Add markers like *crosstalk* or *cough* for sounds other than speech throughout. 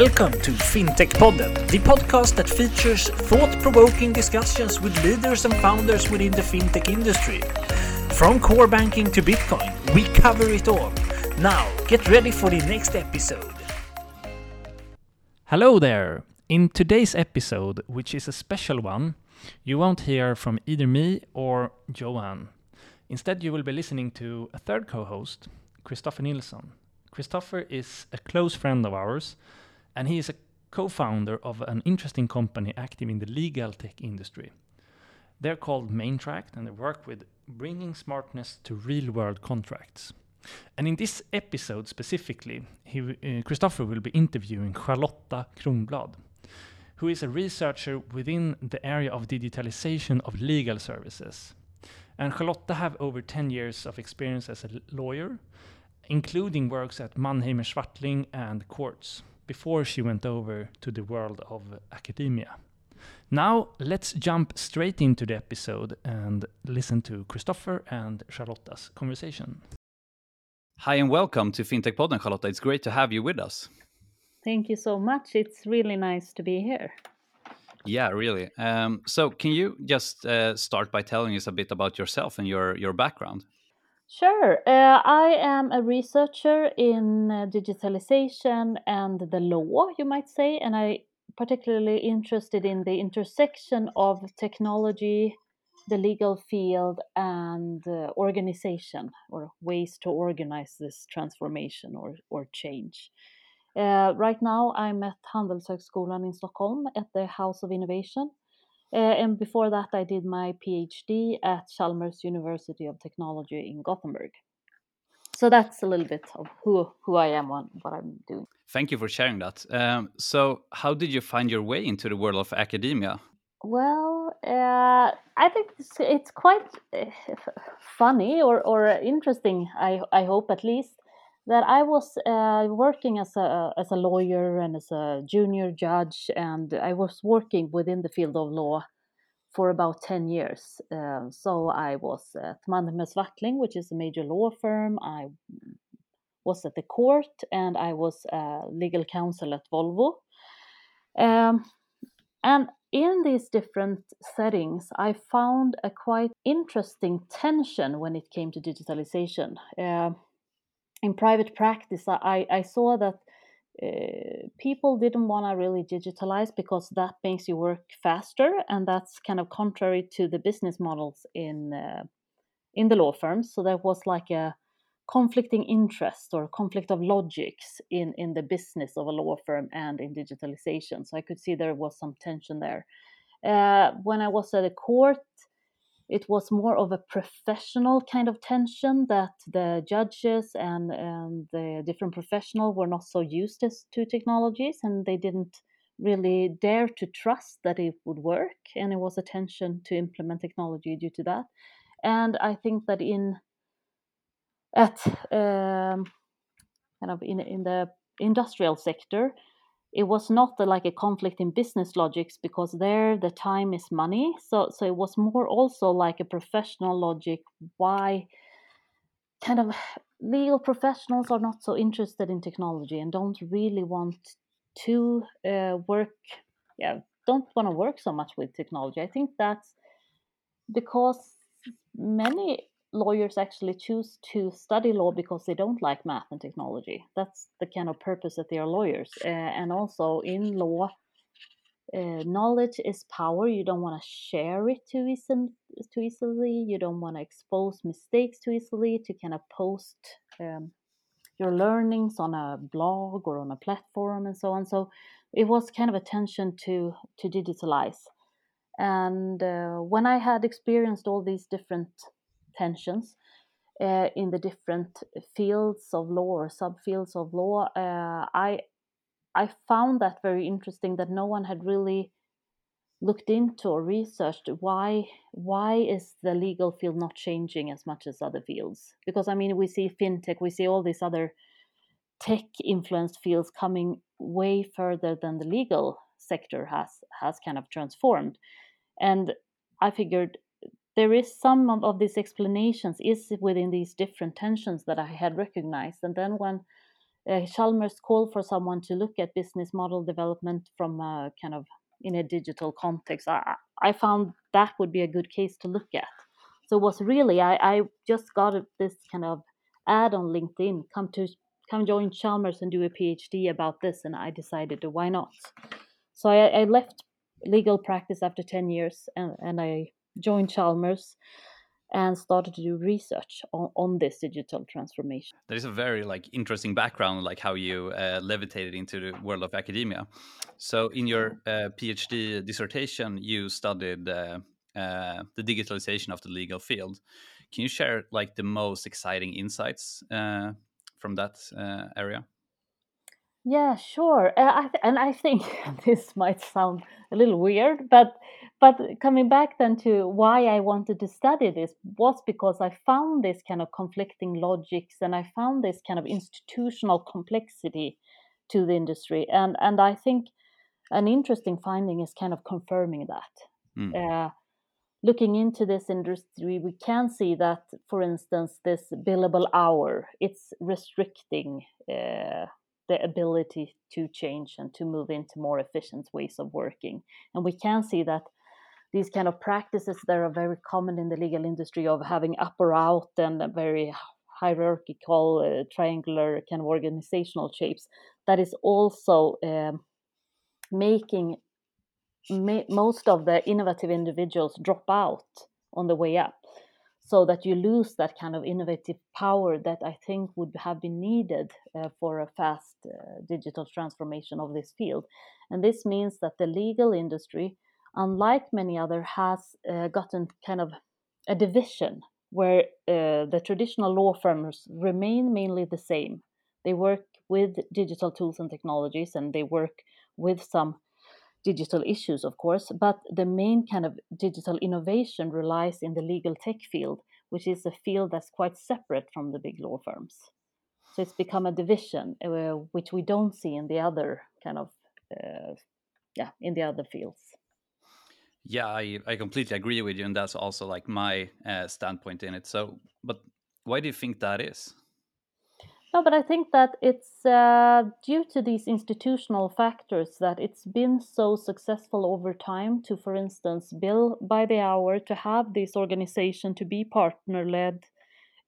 Welcome to FinTech Podden, the podcast that features thought provoking discussions with leaders and founders within the fintech industry. From core banking to Bitcoin, we cover it all. Now, get ready for the next episode. Hello there! In today's episode, which is a special one, you won't hear from either me or Johan. Instead, you will be listening to a third co host, Christopher Nilsson. Christopher is a close friend of ours, and he is a co founder of an interesting company active in the legal tech industry. They're called Maintract, and they work with bringing smartness to real world contracts. And in this episode specifically, he, uh, Christopher will be interviewing Charlotta Kronblad, who is a researcher within the area of digitalization of legal services. And Charlotta have over 10 years of experience as a lawyer, including works at Mannheimer Swartling and Quartz, before she went over to the world of academia. Now, let's jump straight into the episode and listen to Christopher and Charlotta's conversation. Hi, and welcome to FinTech Podden, Charlotta. It's great to have you with us. Thank you so much. It's really nice to be here. Yeah, really. Um, so, can you just uh, start by telling us a bit about yourself and your your background? Sure. Uh, I am a researcher in uh, digitalization and the law, you might say, and I particularly interested in the intersection of technology, the legal field, and uh, organization or ways to organize this transformation or, or change. Right now, I'm at Handelshögskolan in Stockholm at the House of Innovation. Uh, and before that, I did my PhD at Chalmers University of Technology in Gothenburg. So that's a little bit of who, who I am and what I'm doing. Thank you for sharing that. Um, so, how did you find your way into the world of academia? Well, uh, I think it's, it's quite uh, funny or, or interesting, I, I hope at least, that I was uh, working as a as a lawyer and as a junior judge, and I was working within the field of law for about ten years. Uh, so I was at Mannheimer Swartling, which is a major law firm. I was at the court, and I was legal counsel at Volvo. Um, and in these different settings, I found a quite interesting tension when it came to digitalization. Uh, in private practice, I, I saw that uh, people didn't want to really digitalize because that makes you work faster, and that's kind of contrary to the business models in uh, in the law firms. So there was like a conflicting interest or conflict of logics in in the business of a law firm and in digitalization. So I could see there was some tension there. Uh, when I was at a court, it was more of a professional kind of tension that the judges and, and the different professionals were not so used to technologies and they didn't really dare to trust that it would work and it was a tension to implement technology due to that. And i think that in at um, kind of in, in the industrial sector it was not a, like a conflict in business logics because there the time is money. So so it was more also like a professional logic why kind of legal professionals are not so interested in technology and don't really want to uh, work yeah don't want to work so much with technology. I think that's because many lawyers actually choose to study law because they don't like math and technology. That's the kind of purpose that they are lawyers. Uh, and also in law, uh, knowledge is power. You don't want to share it too, easy, too easily. You don't want to expose mistakes too easily to kind of post um, your learnings on a blog or on a platform and so on. So it was kind of attention to to digitalize. And uh, when I had experienced all these different tensions uh, in the different fields of law or subfields of law. Uh, I I found that very interesting that no one had really looked into or researched why why is the legal field not changing as much as other fields because i mean we see fintech we see all these other tech influenced fields coming way further than the legal sector has has kind of transformed and i figured there is some of, of these explanations is within these different tensions that I had recognized. And then when uh, Chalmers called for someone to look at business model development from a kind of in a digital context. I, I found that would be a good case to look at. So it was really I, I just got this kind of ad on LinkedIn. Come to come join Chalmers and do a PhD about this, and I decided why not. So I, I left legal practice after ten years, and, and I joined Chalmers and started to do research on, on this digital transformation. There is a very like interesting background, like how you uh, levitated into the world of academia. So, in your uh, PhD dissertation, you studied uh, uh, the digitalization of the legal field. Can you share like the most exciting insights uh, from that uh, area? Yeah, sure. I th- and I think *laughs* this might sound a little weird, but but coming back then to why I wanted to study this was because I found this kind of conflicting logics and I found this kind of institutional complexity to the industry, and and I think an interesting finding is kind of confirming that. Mm. Uh, looking into this industry, we can see that, for instance, this billable hour it's restricting. Uh, the ability to change and to move into more efficient ways of working. And we can see that these kind of practices that are very common in the legal industry of having up or out and very hierarchical, uh, triangular kind of organizational shapes, that is also um, making ma- most of the innovative individuals drop out on the way up so that you lose that kind of innovative power that I think would have been needed uh, for a fast uh, digital transformation of this field. And this means that the legal industry, unlike many other, has uh, gotten kind of a division where uh, the traditional law firms remain mainly the same. They work with digital tools and technologies, and they work with some digital issues, of course, but the main kind of digital innovation relies in the legal tech field, which is a field that's quite separate from the big law firms. So it's become a division, uh, which we don't see in the other kind of, uh, yeah, in the other fields. Yeah, I, I completely agree with you, and that's also like my uh, standpoint in it. So, but why do you think that is? No, but I think that it's uh, due to these institutional factors that it's been so successful over time to, for instance, bill by the hour, to have this organization to be partner led.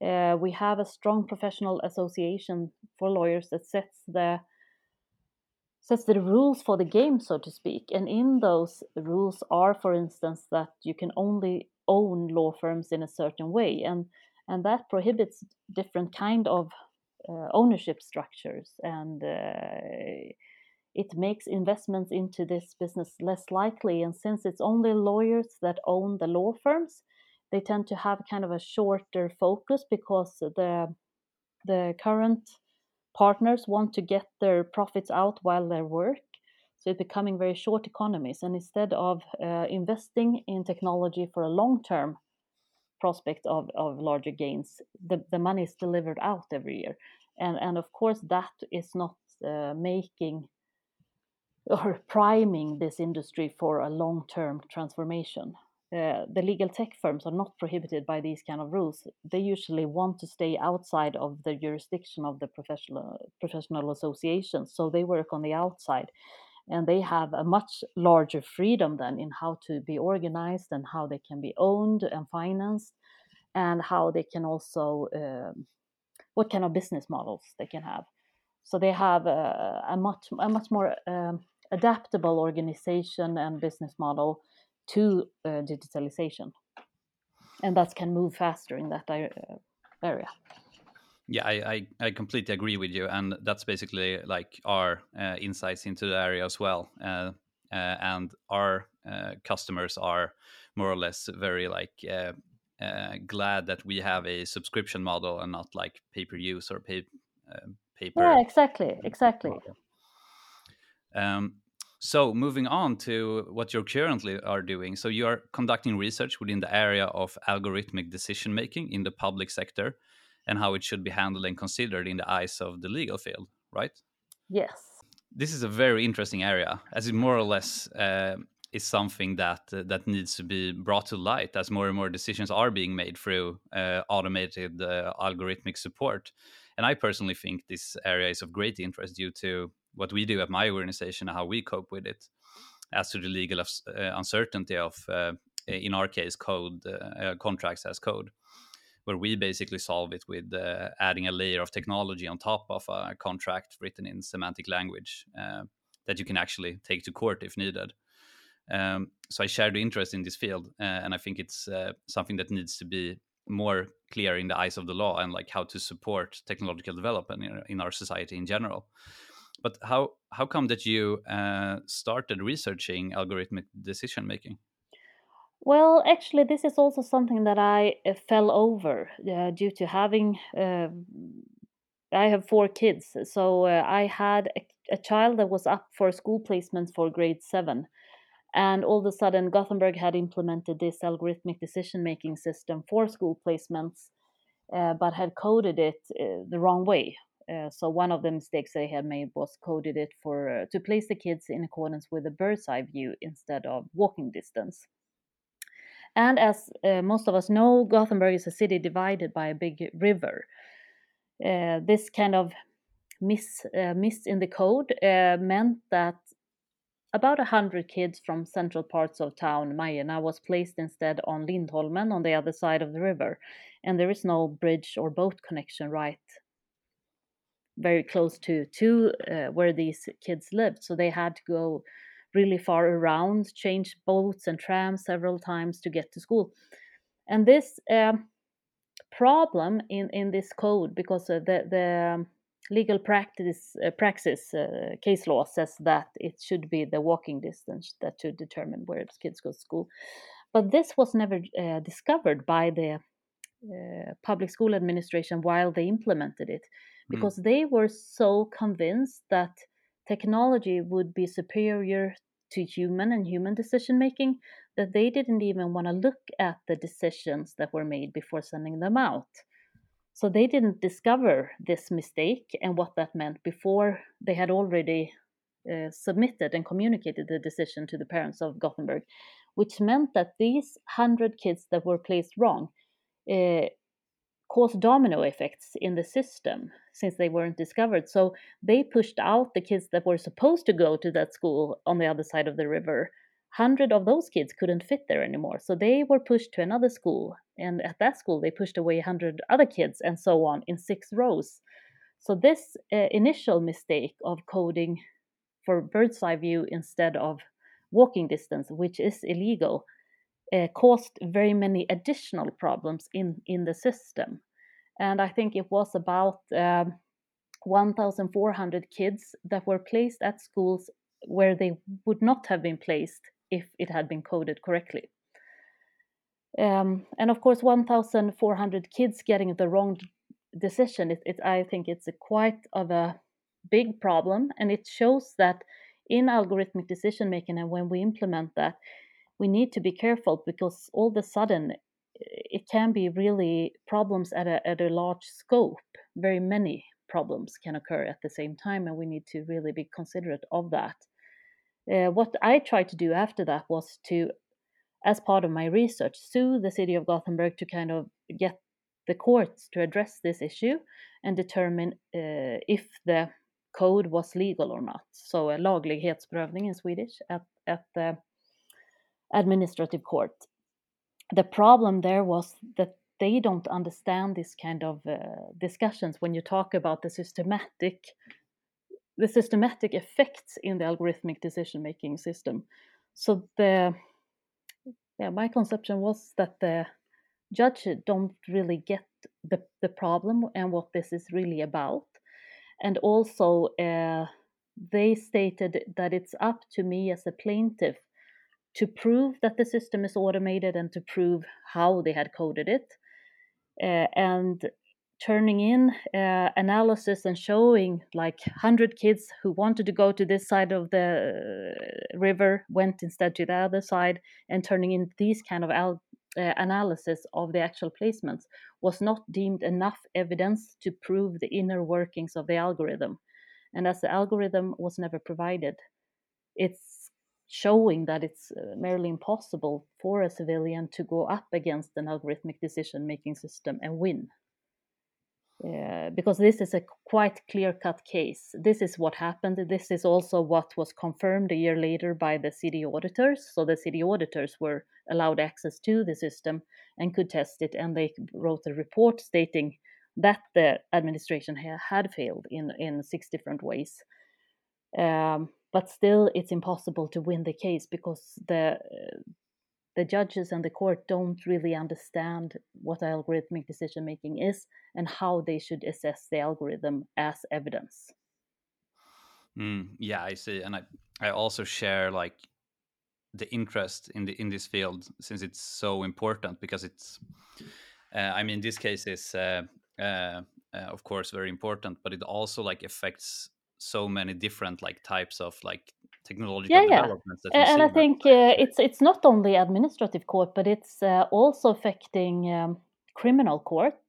Uh, we have a strong professional association for lawyers that sets the sets the rules for the game, so to speak. And in those rules are, for instance, that you can only own law firms in a certain way, and and that prohibits different kind of uh, ownership structures. And uh, it makes investments into this business less likely. And since it's only lawyers that own the law firms they tend to have kind of a shorter focus because the the current partners want to get their profits out while they work so it's becoming very short economies and instead of uh, investing in technology for a long term prospect of, of larger gains the, the money is delivered out every year and and of course that is not uh, making or priming this industry for a long-term transformation. Uh, the legal tech firms are not prohibited by these kind of rules. They usually want to stay outside of the jurisdiction of the professional professional associations, so they work on the outside, and they have a much larger freedom than in how to be organized and how they can be owned and financed, and how they can also um, what kind of business models they can have. So they have a, a much a much more um, adaptable organization and business model to uh, digitalization, and that can move faster in that uh, area. Yeah, I, I, I, completely agree with you, and that's basically like our uh, insights into the area as well. Uh, uh, and our uh, customers are more or less very like uh, glad that we have a subscription model and not like pay per use or pay uh, paper. Yeah, exactly, exactly. Um, so moving on to what you currently are doing. So you are conducting research within the area of algorithmic decision making in the public sector and how it should be handled and considered in the eyes of the legal field, right? Yes. This is a very interesting area as it more or less uh, is something that uh, that needs to be brought to light as more and more decisions are being made through uh, automated uh, algorithmic support. And I personally think this area is of great interest due to what we do at my organization and how we cope with it. As to the legal uh, uncertainty of, uh, in our case, code contracts as code where we basically solve it with uh, adding a layer of technology on top of a contract written in semantic language uh, that you can actually take to court if needed. Um, so I share the interest in this field, uh, and I think it's uh, something that needs to be more clear in the eyes of the law and like how to support technological development in our society in general. But how how come that you uh, started researching algorithmic decision making? Well, actually, this is also something that I uh, fell over uh, due to having. Uh, I have four kids, so uh, I had a, a, child that was up for school placements for grade seven, and all of a sudden, Gothenburg had implemented this algorithmic decision making system for school placements, uh, but had coded it the wrong way. So one of the mistakes they had made was coded it for to place the kids in accordance with a bird's eye view instead of walking distance. And as uh, most of us know, Gothenburg is a city divided by a big river. Uh, this kind of miss, uh, miss in the code uh, meant that about a 100 kids from central parts of town, Majorna, was placed instead on Lindholmen on the other side of the river. And there is no bridge or boat connection right very close to, to uh, where these kids lived. So they had to go really far around, change boats and trams several times to get to school. And this um, problem in, in this code, because uh, the, the legal practice, uh, praxis uh, case law says that it should be the walking distance that should determine where kids go to school. But this was never uh, discovered by the uh, public school administration while they implemented it. Because mm. they were so convinced that technology would be superior to human and human decision making that they didn't even want to look at the decisions that were made before sending them out. So they didn't discover this mistake and what that meant before they had already uh, submitted and communicated the decision to the parents of Gothenburg, which meant that these 100 kids that were placed wrong uh, caused domino effects in the system since they weren't discovered. So they pushed out the kids that were supposed to go to that school on the other side of the river. Hundred of those kids couldn't fit there anymore, so they were pushed to another school, and at that school they pushed away hundred other kids, and so on in six rows. So this uh, initial mistake of coding for bird's eye view instead of walking distance, which is illegal, uh, caused very many additional problems in, in the system. And I think it was about um, 1,400 kids that were placed at schools where they would not have been placed if it had been coded correctly. Um, and of course, 1,400 kids getting the wrong decision, it, it, I think it's a quite of a big problem. And it shows that in algorithmic decision making and when we implement that, we need to be careful because all of a sudden it can be really problems at a, at a large scope. Very many problems can occur at the same time, and we need to really be considerate of that. Uh, what I tried to do after that was to, as part of my research, sue the city of Gothenburg to kind of get the courts to address this issue and determine uh, if the code was legal or not. So a laglighetsprövning in Swedish at, at the administrative court. The problem there was that they don't understand this kind of uh, discussions when you talk about the systematic the systematic effects in the algorithmic decision making system. So the yeah my conception was that the judge don't really get the, the problem and what this is really about. And also uh, they stated that it's up to me as a plaintiff to prove that the system is automated and to prove how they had coded it. Uh, and turning in uh, analysis and showing like 100 kids who wanted to go to this side of the river went instead to the other side and turning in these kind of al- uh, analysis of the actual placements was not deemed enough evidence to prove the inner workings of the algorithm and as the algorithm was never provided it's showing that it's uh, merely impossible for a civilian to go up against an algorithmic decision making system and win. Uh, because this is a quite clear cut case. This is what happened. This is also what was confirmed a year later by the city auditors. So the city auditors were allowed access to the system and could test it, and they wrote a report stating that the administration ha- had failed in, in six different ways. Um, but still, it's impossible to win the case because the the judges and the court don't really understand what algorithmic decision making is and how they should assess the algorithm as evidence. Mm, yeah, I see, and I I also share like the interest in the in this field since it's so important because it's uh, I mean this case is uh, uh, uh, of course very important, but it also like affects so many different like types of like technological Yeah, yeah. developments A- And I think uh, it's it's not only administrative court, but it's uh, also affecting um, criminal court.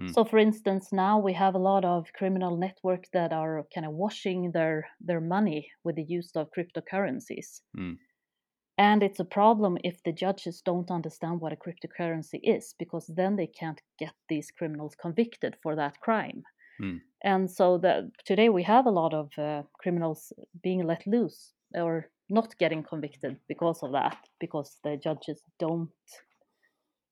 Mm. So, for instance, now we have a lot of criminal networks that are kind of washing their their money with the use of cryptocurrencies. Mm. And it's a problem if the judges don't understand what a cryptocurrency is, because then they can't get these criminals convicted for that crime. Mm. And so the, today we have a lot of uh, criminals being let loose or not getting convicted because of that, because the judges don't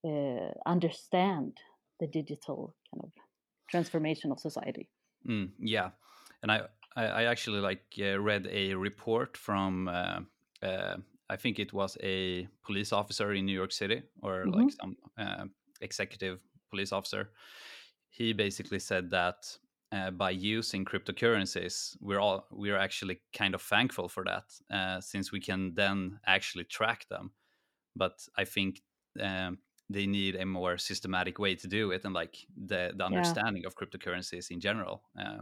uh, understand the digital kind of transformation of society. Mm, yeah, and I I, I actually like uh, read a report from uh, uh, I think it was a police officer in New York City or Mhm. like some uh, executive police officer. He basically said that uh, by using cryptocurrencies, we're all we're actually kind of thankful for that uh, since we can then actually track them. But I think um, they need a more systematic way to do it and like the the understanding of cryptocurrencies in general uh,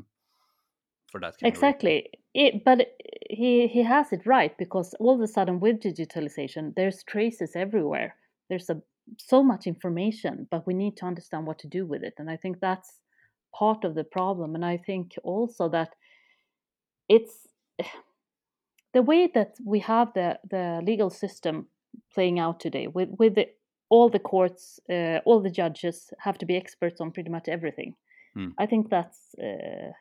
for that kind of. Exactly. It, but he he has it right because all of a sudden with digitalization, there's traces everywhere. There's a so much information, but we need to understand what to do with it. And I think that's part of the problem. And I think also that it's *sighs* the way that we have the the legal system playing out today with with the, all the courts, uh, all the judges have to be experts on pretty much everything. Hmm. I think that's uh,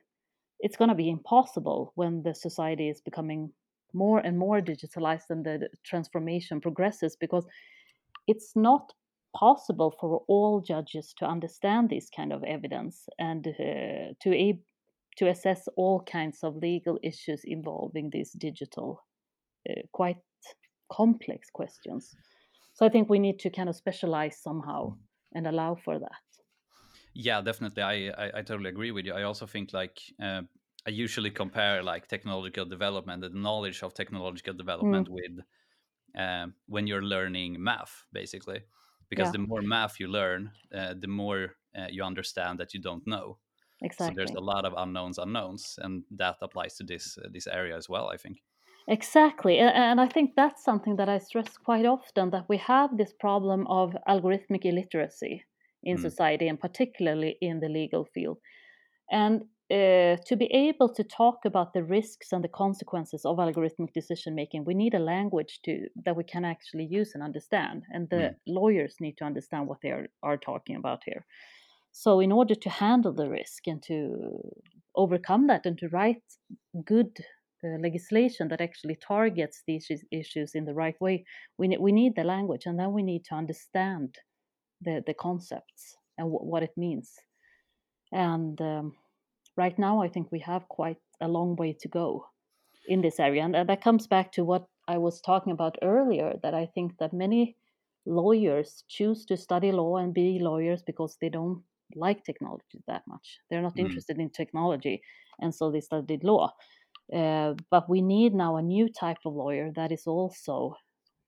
it's going to be impossible when the society is becoming more and more digitalized and the transformation progresses because it's not possible for all judges to understand this kind of evidence and uh, to ab- to assess all kinds of legal issues involving these digital uh, quite complex questions so i think we need to kind of specialize somehow and allow for that Yeah, definitely. I, I I totally agree with you. I also think like uh, I usually compare like technological development, the knowledge of technological development, with um, when you're learning math, basically, because Yeah. the more math you learn, uh, the more uh, you understand that you don't know. So exactly there's a lot of unknowns, unknowns, and that applies to this uh, this area as well. I think. Exactly. And I think that's something that I stress quite often that we have this problem of algorithmic illiteracy in Mm. society and particularly in the legal field. And uh, to be able to talk about the risks and the consequences of algorithmic decision making, we need a language to that we can actually use and understand. And the Mm. lawyers need to understand what they are, are talking about here. So, in order to handle the risk and to overcome that and to write good uh, legislation that actually targets these issues in the right way, we, ne- we need the language and then we need to understand the, the concepts and w- what it means. And um, right now, I think we have quite a long way to go in this area. And that- comes back to what I was talking about earlier that I think that many lawyers choose to study law and be lawyers because they don't like technology that much. They're not Mm. interested in technology, and so they studied law. Uh, but we need now a new type of lawyer that is also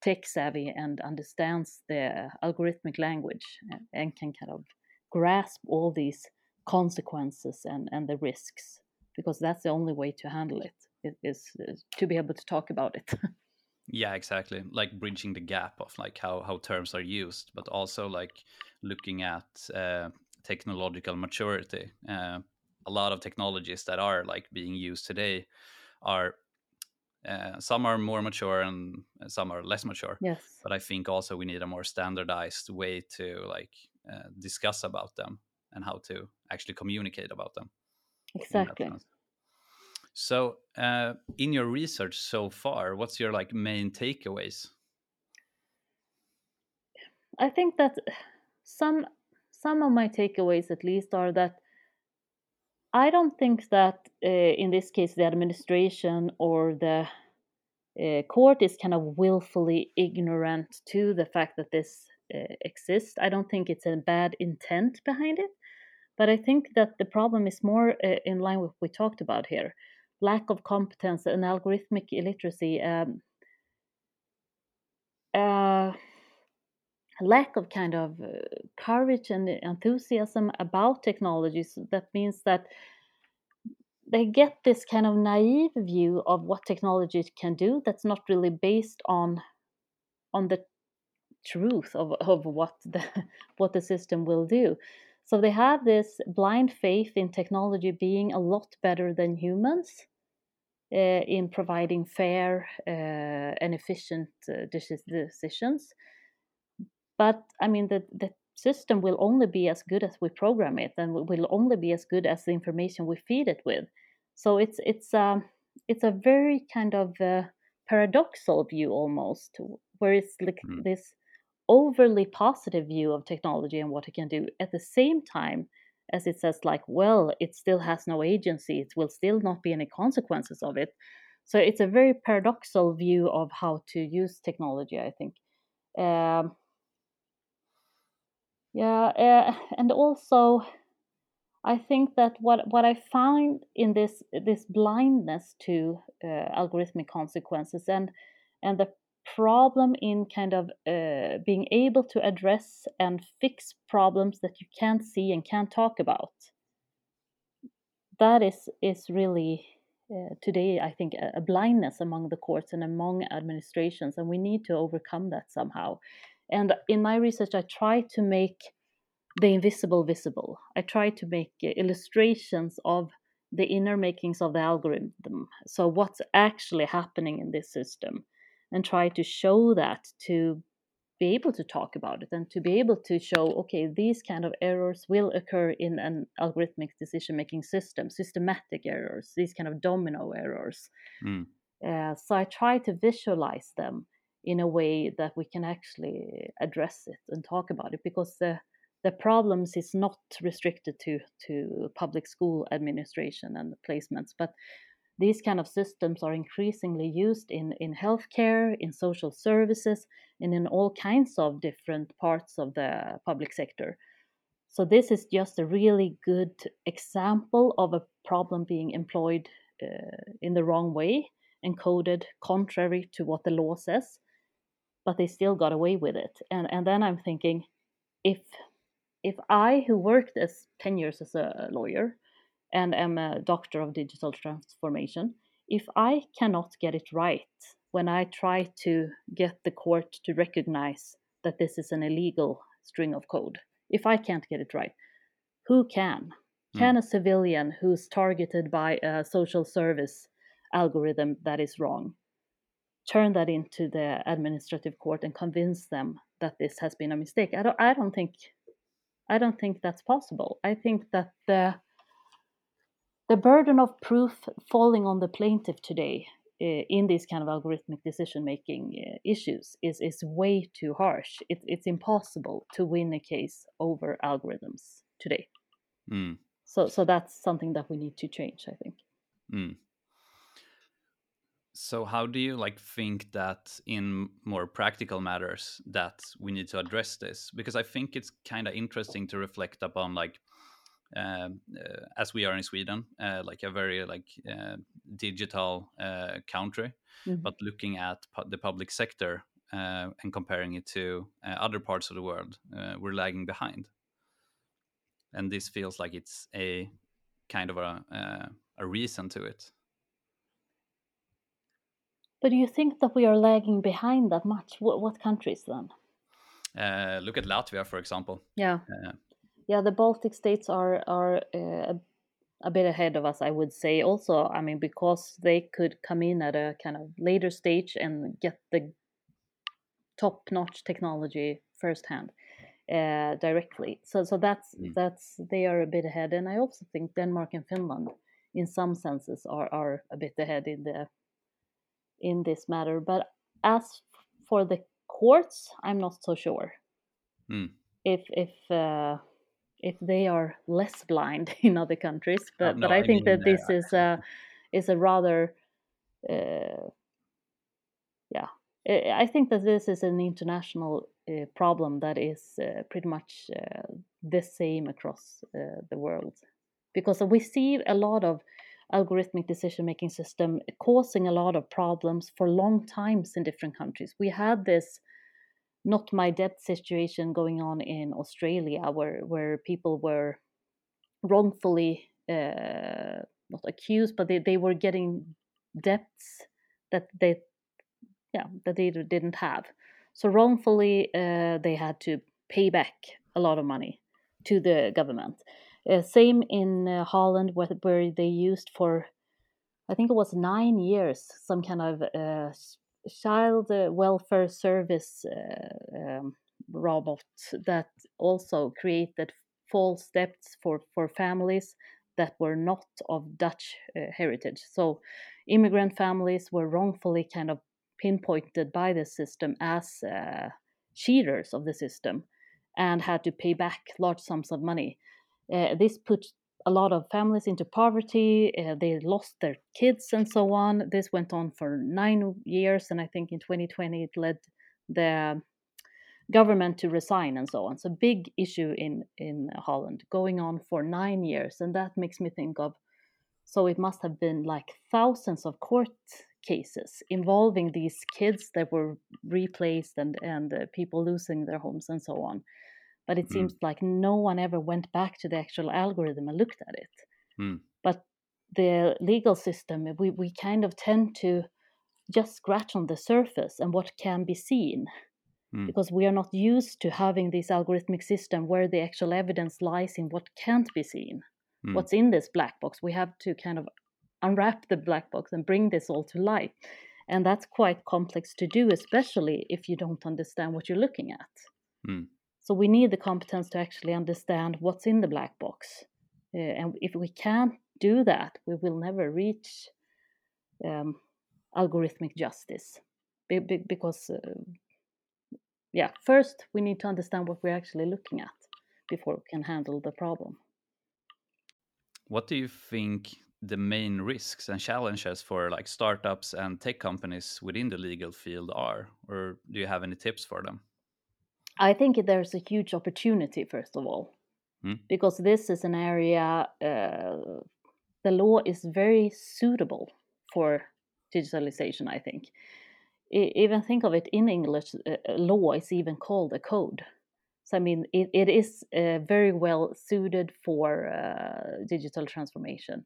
tech savvy and understands the algorithmic language a- and can kind of grasp all these consequences and, and the risks because that's the only way to handle it is, is, to be able to talk about it *laughs* Yeah, exactly. Like bridging the gap of like how how terms are used, but also like looking at uh, technological maturity. Uh, a lot of technologies that are like being used today are uh, some are more mature and some are less mature. Yes. But I think also we need a more standardized way to like uh, discuss about them and how to actually communicate about them. Exactly. So, uh, in your research so far, what's your like main takeaways? I think that some some of my takeaways, at least, are that I don't think that uh, in this case the administration or the uh, court is kind of willfully ignorant to the fact that this uh, exists. I don't think it's a bad intent behind it, but I think that the problem is more uh, in line with what we talked about here lack of competence and algorithmic illiteracy. Um, uh, lack of kind of uh, courage and enthusiasm about technologies. That means that they get this kind of naive view of what technology can do that's not really based on on the truth of, of what the *laughs* what the system will do so they have this blind faith in technology being a lot better than humans uh, in providing fair uh, and efficient uh, decisions but I mean, the, the system will only be as good as we program it, and will only be as good as the information we feed it with. So it's it's um it's a very kind of paradoxal view almost, where it's like mm. this overly positive view of technology and what it can do. At the same time as it says like well it still has no agency it will still not be any consequences of it. So it's a very paradoxal view of how to use technology i think. Um, yeah, uh, and also I think that what what I find in this this blindness to uh, algorithmic consequences and and the problem in kind of uh, being able to address and fix problems that you can't see and can't talk about. That is is really uh, today I think a, a blindness among the courts and among administrations, and we need to overcome that somehow. And in my research, I try to make the invisible visible. I try to make illustrations of the inner makings of the algorithm. So, what's actually happening in this system, and try to show that to be able to talk about it and to be able to show okay these kind of errors will occur in an algorithmic decision making system systematic errors these kind of domino errors mm. uh, so i try to visualize them in a way that we can actually address it and talk about it because the the problems is not restricted to to public school administration and placements but these kind of systems are increasingly used in in healthcare in social services and in all kinds of different parts of the public sector. So this is just a really good example of a problem being employed uh, in the wrong way encoded contrary to what the law says but they still got away with it. And and then i'm thinking if if I, who worked as 10 years as a lawyer and am a doctor of digital transformation, if I cannot get it right when I try to get the court to recognize that this is an illegal string of code, if I can't get it right, who can? Mm. Can a civilian who's targeted by a social service algorithm that is wrong turn that into the administrative court and convince them that this has been a mistake? I don't, I don't think I don't think that's possible. I think that the the burden of proof falling on the plaintiff today uh, in these kind of algorithmic decision making uh, issues is is way too harsh. It, it's impossible to win a case over algorithms today. Mm. So so that's something that we need to change. I think. Mm so how do you like think that in more practical matters that we need to address this because i think it's kind of interesting to reflect upon like as we are in sweden uh, like a very like uh, digital uh, country mm-hmm. but looking at pu- the public sector uh, and comparing it to other parts of the world we're lagging behind and this feels like it's a kind of a, a reason to it but do you think that we are lagging behind that much? What, what countries then? Uh, look at Latvia, for example. Yeah. Uh, yeah, the Baltic states are are uh, a bit ahead of us, I would say. Also, I mean, because they could come in at a kind of later stage and get the top-notch technology firsthand uh, directly. So, so that's mm. that's they are a bit ahead, and I also think Denmark and Finland, in some senses, are are a bit ahead in the in this matter. But as for the courts, I'm not so sure. Mm. If if uh, if they are less blind *laughs* in other countries. Oh, but no, but I, I think mean, that this uh, is a is a rather uh, yeah. I think that this is an international uh, problem that is uh, pretty much uh, the same across uh, the world, because we see a lot of algorithmic decision making system causing a lot of problems for long times in different countries. We had this not my debt situation going on in Australia, where where people were wrongfully uh, not accused, but they, they were getting debts that they yeah that they didn't have. So wrongfully, uh, they had to pay back a lot of money to the government. Uh, same in uh, Holland, where, where they used for I think it was nine years some kind of uh, child uh, welfare service uh, um, robot that also created false debts for, for families that were not of Dutch uh, heritage. So immigrant families were wrongfully kind of pinpointed by the system as uh, cheaters of the system and had to pay back large sums of money. Uh, this put a lot of families into poverty. Uh, they lost their kids and so on. This went on for nine years, and I think in 2020 it led the government to resign and so on. So big issue in in Holland going on for nine years, and that makes me think of. So it must have been like thousands of court cases involving these kids that were replaced and and uh, people losing their homes and so on but it mm. seems like no one ever went back to the actual algorithm and looked at it mm. but the legal system we, we kind of tend to just scratch on the surface and what can be seen mm. because we are not used to having this algorithmic system where the actual evidence lies in what can't be seen hmm. what's in this black box we have to kind of unwrap the black box and bring this all to light and that's quite complex to do especially if you don't understand what you're looking at hmm. So we need the competence to actually understand what's in the black box. Uh, and if we can't do that, we will never reach um, algorithmic justice. Be- be- because, uh, yeah, first we need to understand what we're actually looking at before we can handle the problem. What do you think the main risks and challenges for like startups and tech companies within the legal field are or do you have any tips for them I think there's a huge opportunity, first of all, mm. because this is an area, uh, the law is very suitable for digitalization, I think. I, even think of it in English, uh, uh, law is even called a code. So, I mean, it, it is uh, very well suited for uh, digital transformation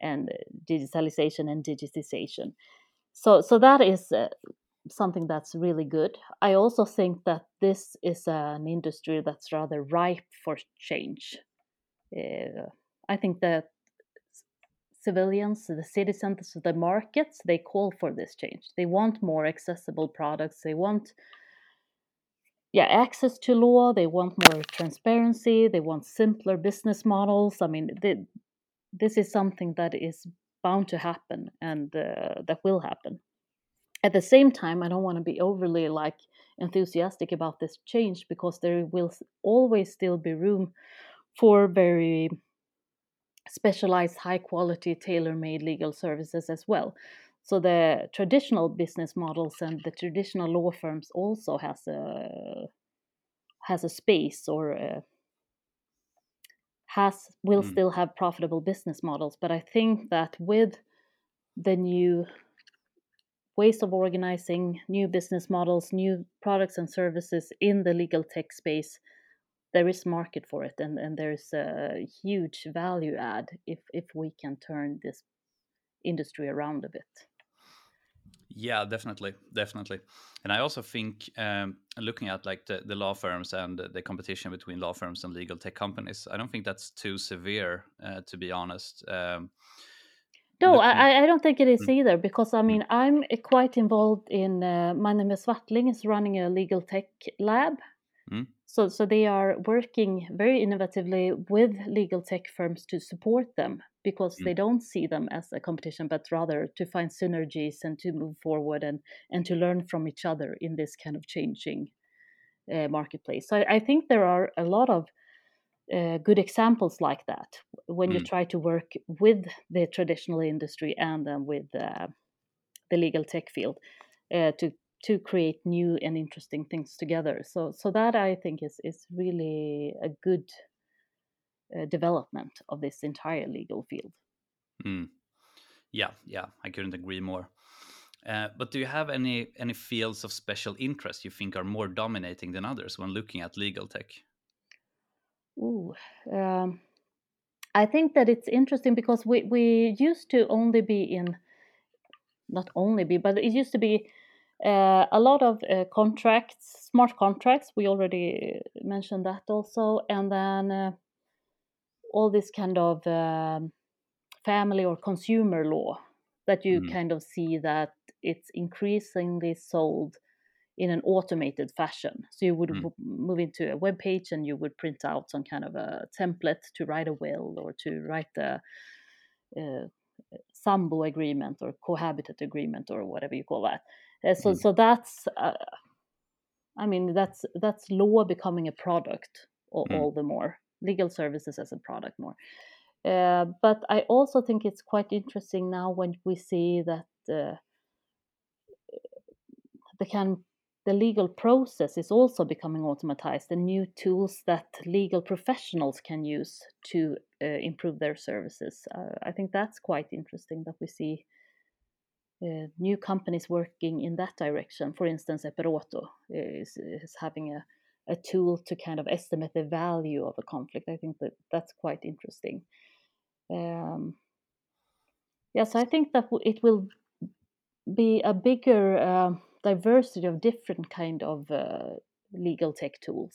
and uh, digitalization and digitization. So, so that is something that's really good. I also think that this is an industry that's rather ripe for change. Uh, I think that civilians, the citizens, the markets, they call for this change. They want more accessible products. They want yeah, access to law. They want more transparency. They want simpler business models. I mean, they, this is something that is bound to happen and uh, that will happen at the same time, I don't want to be overly like enthusiastic about this change because there will always still be room for very specialized, high quality, tailor made legal services as well. So the traditional business models and the traditional law firms also has a has a space or a, has will mm. still have profitable business models. But I think that with the new ways of organizing, new business models, new products and services in the legal tech space, there is market for it and, and there's a huge value add if, if we can turn this industry around a bit. Yeah, definitely, definitely. And I also think um, looking at like the, the law firms and the competition between law firms and legal tech companies, I don't think that's too severe, uh, to be honest. Um, no, I, I don't think it is mm. either because I mm. mean I'm quite involved in. Uh, Mannheimer Swartling is running a legal tech lab, mm. so so they are working very innovatively with legal tech firms to support them because mm. they don't see them as a competition but rather to find synergies and to move forward and and to learn from each other in this kind of changing uh, marketplace. So I, I think there are a lot of uh, good examples like that when mm. you try to work with the traditional industry and then with uh, the legal tech field uh, to to create new and interesting things together. So so that I think is is really a good uh, development of this entire legal field. Mm. Yeah, yeah, I couldn't agree more. Uh, but do you have any any fields of special interest you think are more dominating than others when looking at legal tech? Ooh, um, I think that it's interesting because we we used to only be in, not only be, but it used to be uh, a lot of uh, contracts, smart contracts. We already mentioned that also, and then uh, all this kind of um, family or consumer law that you mm. kind of see that it's increasingly sold in an automated fashion. So you would mm. move into a web page and you would print out some kind of a template to write a will or to write a, a sambo agreement or cohabitat agreement or whatever you call that. Uh, so mm. so that's uh, I mean that's that's law becoming a product all, mm. all, the more legal services as a product more. Uh, but I also think it's quite interesting now when we see that uh, the kind the legal process is also becoming automatized and new tools that legal professionals can use to uh, improve their services. Uh, I think that's quite interesting that we see uh, new companies working in that direction. For instance, Eperoto is, is having a, a tool to kind of estimate the value of a conflict. I think that that's quite interesting. Um, yes, I think that it will be a bigger um, diversity of different kind of uh, legal tech tools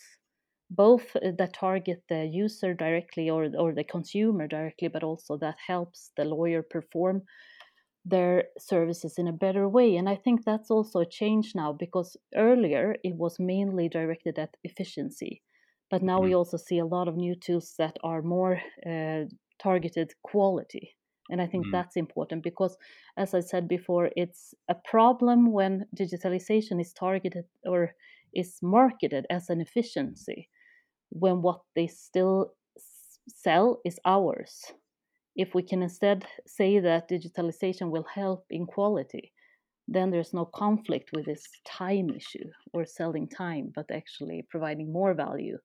both uh, that target the user directly or, or the consumer directly but also that helps the lawyer perform their services in a better way and i think that's also a change now because earlier it was mainly directed at efficiency but now mm-hmm. we also see a lot of new tools that are more uh, targeted quality and I think mm. that's important because, as I said before, it's a problem when digitalization is targeted or is marketed as an efficiency when what they still sell is hours. If we can instead say that digitalization will help in quality, then there's no conflict with this time issue or selling time, but actually providing more value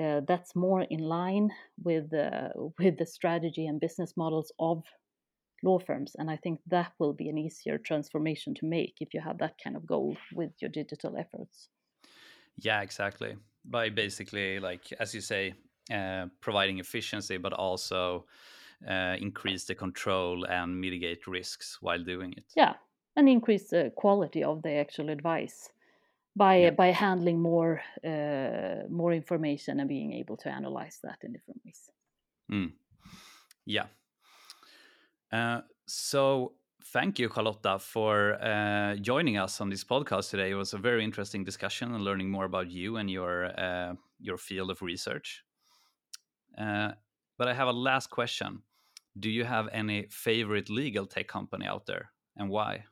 uh, that's more in line with uh, *laughs* with the strategy and business models of law firms and i think that will be an easier transformation to make if you have that kind of goal with your digital efforts. Yeah exactly. By basically like as you say uh, providing efficiency but also uh, increase the control and mitigate risks while doing it. Yeah and increase the quality of the actual advice by yeah. by handling more uh, more information and being able to analyze that in different ways. Mm. Yeah. Uh, so thank you, Charlotta, for uh, joining us on this podcast today. It was a very interesting discussion and learning more about you and your uh, your field of research. Uh, but I have a last question. Do you have any favorite legal tech company out there, and why?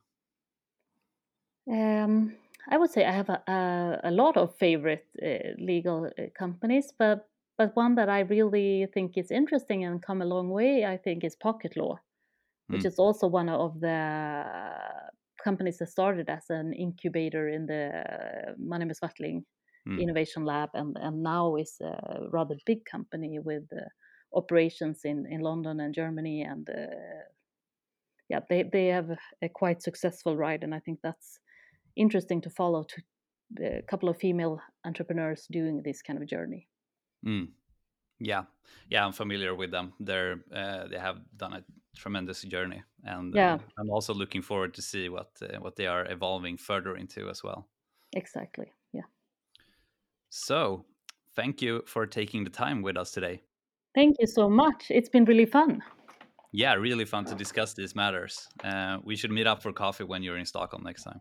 Um, I would say I have a, a, a lot of favorite uh, legal uh, companies, but but one that I really think is interesting and come a long way, I think, is Pocket Law, mm. which is also one of the companies that started as an incubator in the Mannheimer Swartling mm. Innovation Lab, and and now is a rather big company with uh, operations in in London and Germany, and uh, yeah, they they have a quite successful ride, and I think that's interesting to follow to a couple of female entrepreneurs doing this kind of journey. Mm. Yeah, yeah, I'm familiar with them. They're uh, they have done a tremendous journey, and Yeah. uh, I'm also looking forward to see what uh, what they are evolving further into as well. Exactly. Yeah. So, thank you for taking the time with us today. Thank you so much. It's been really fun. Yeah, really fun to discuss these matters. Uh, we should meet up for coffee when you're in Stockholm next time.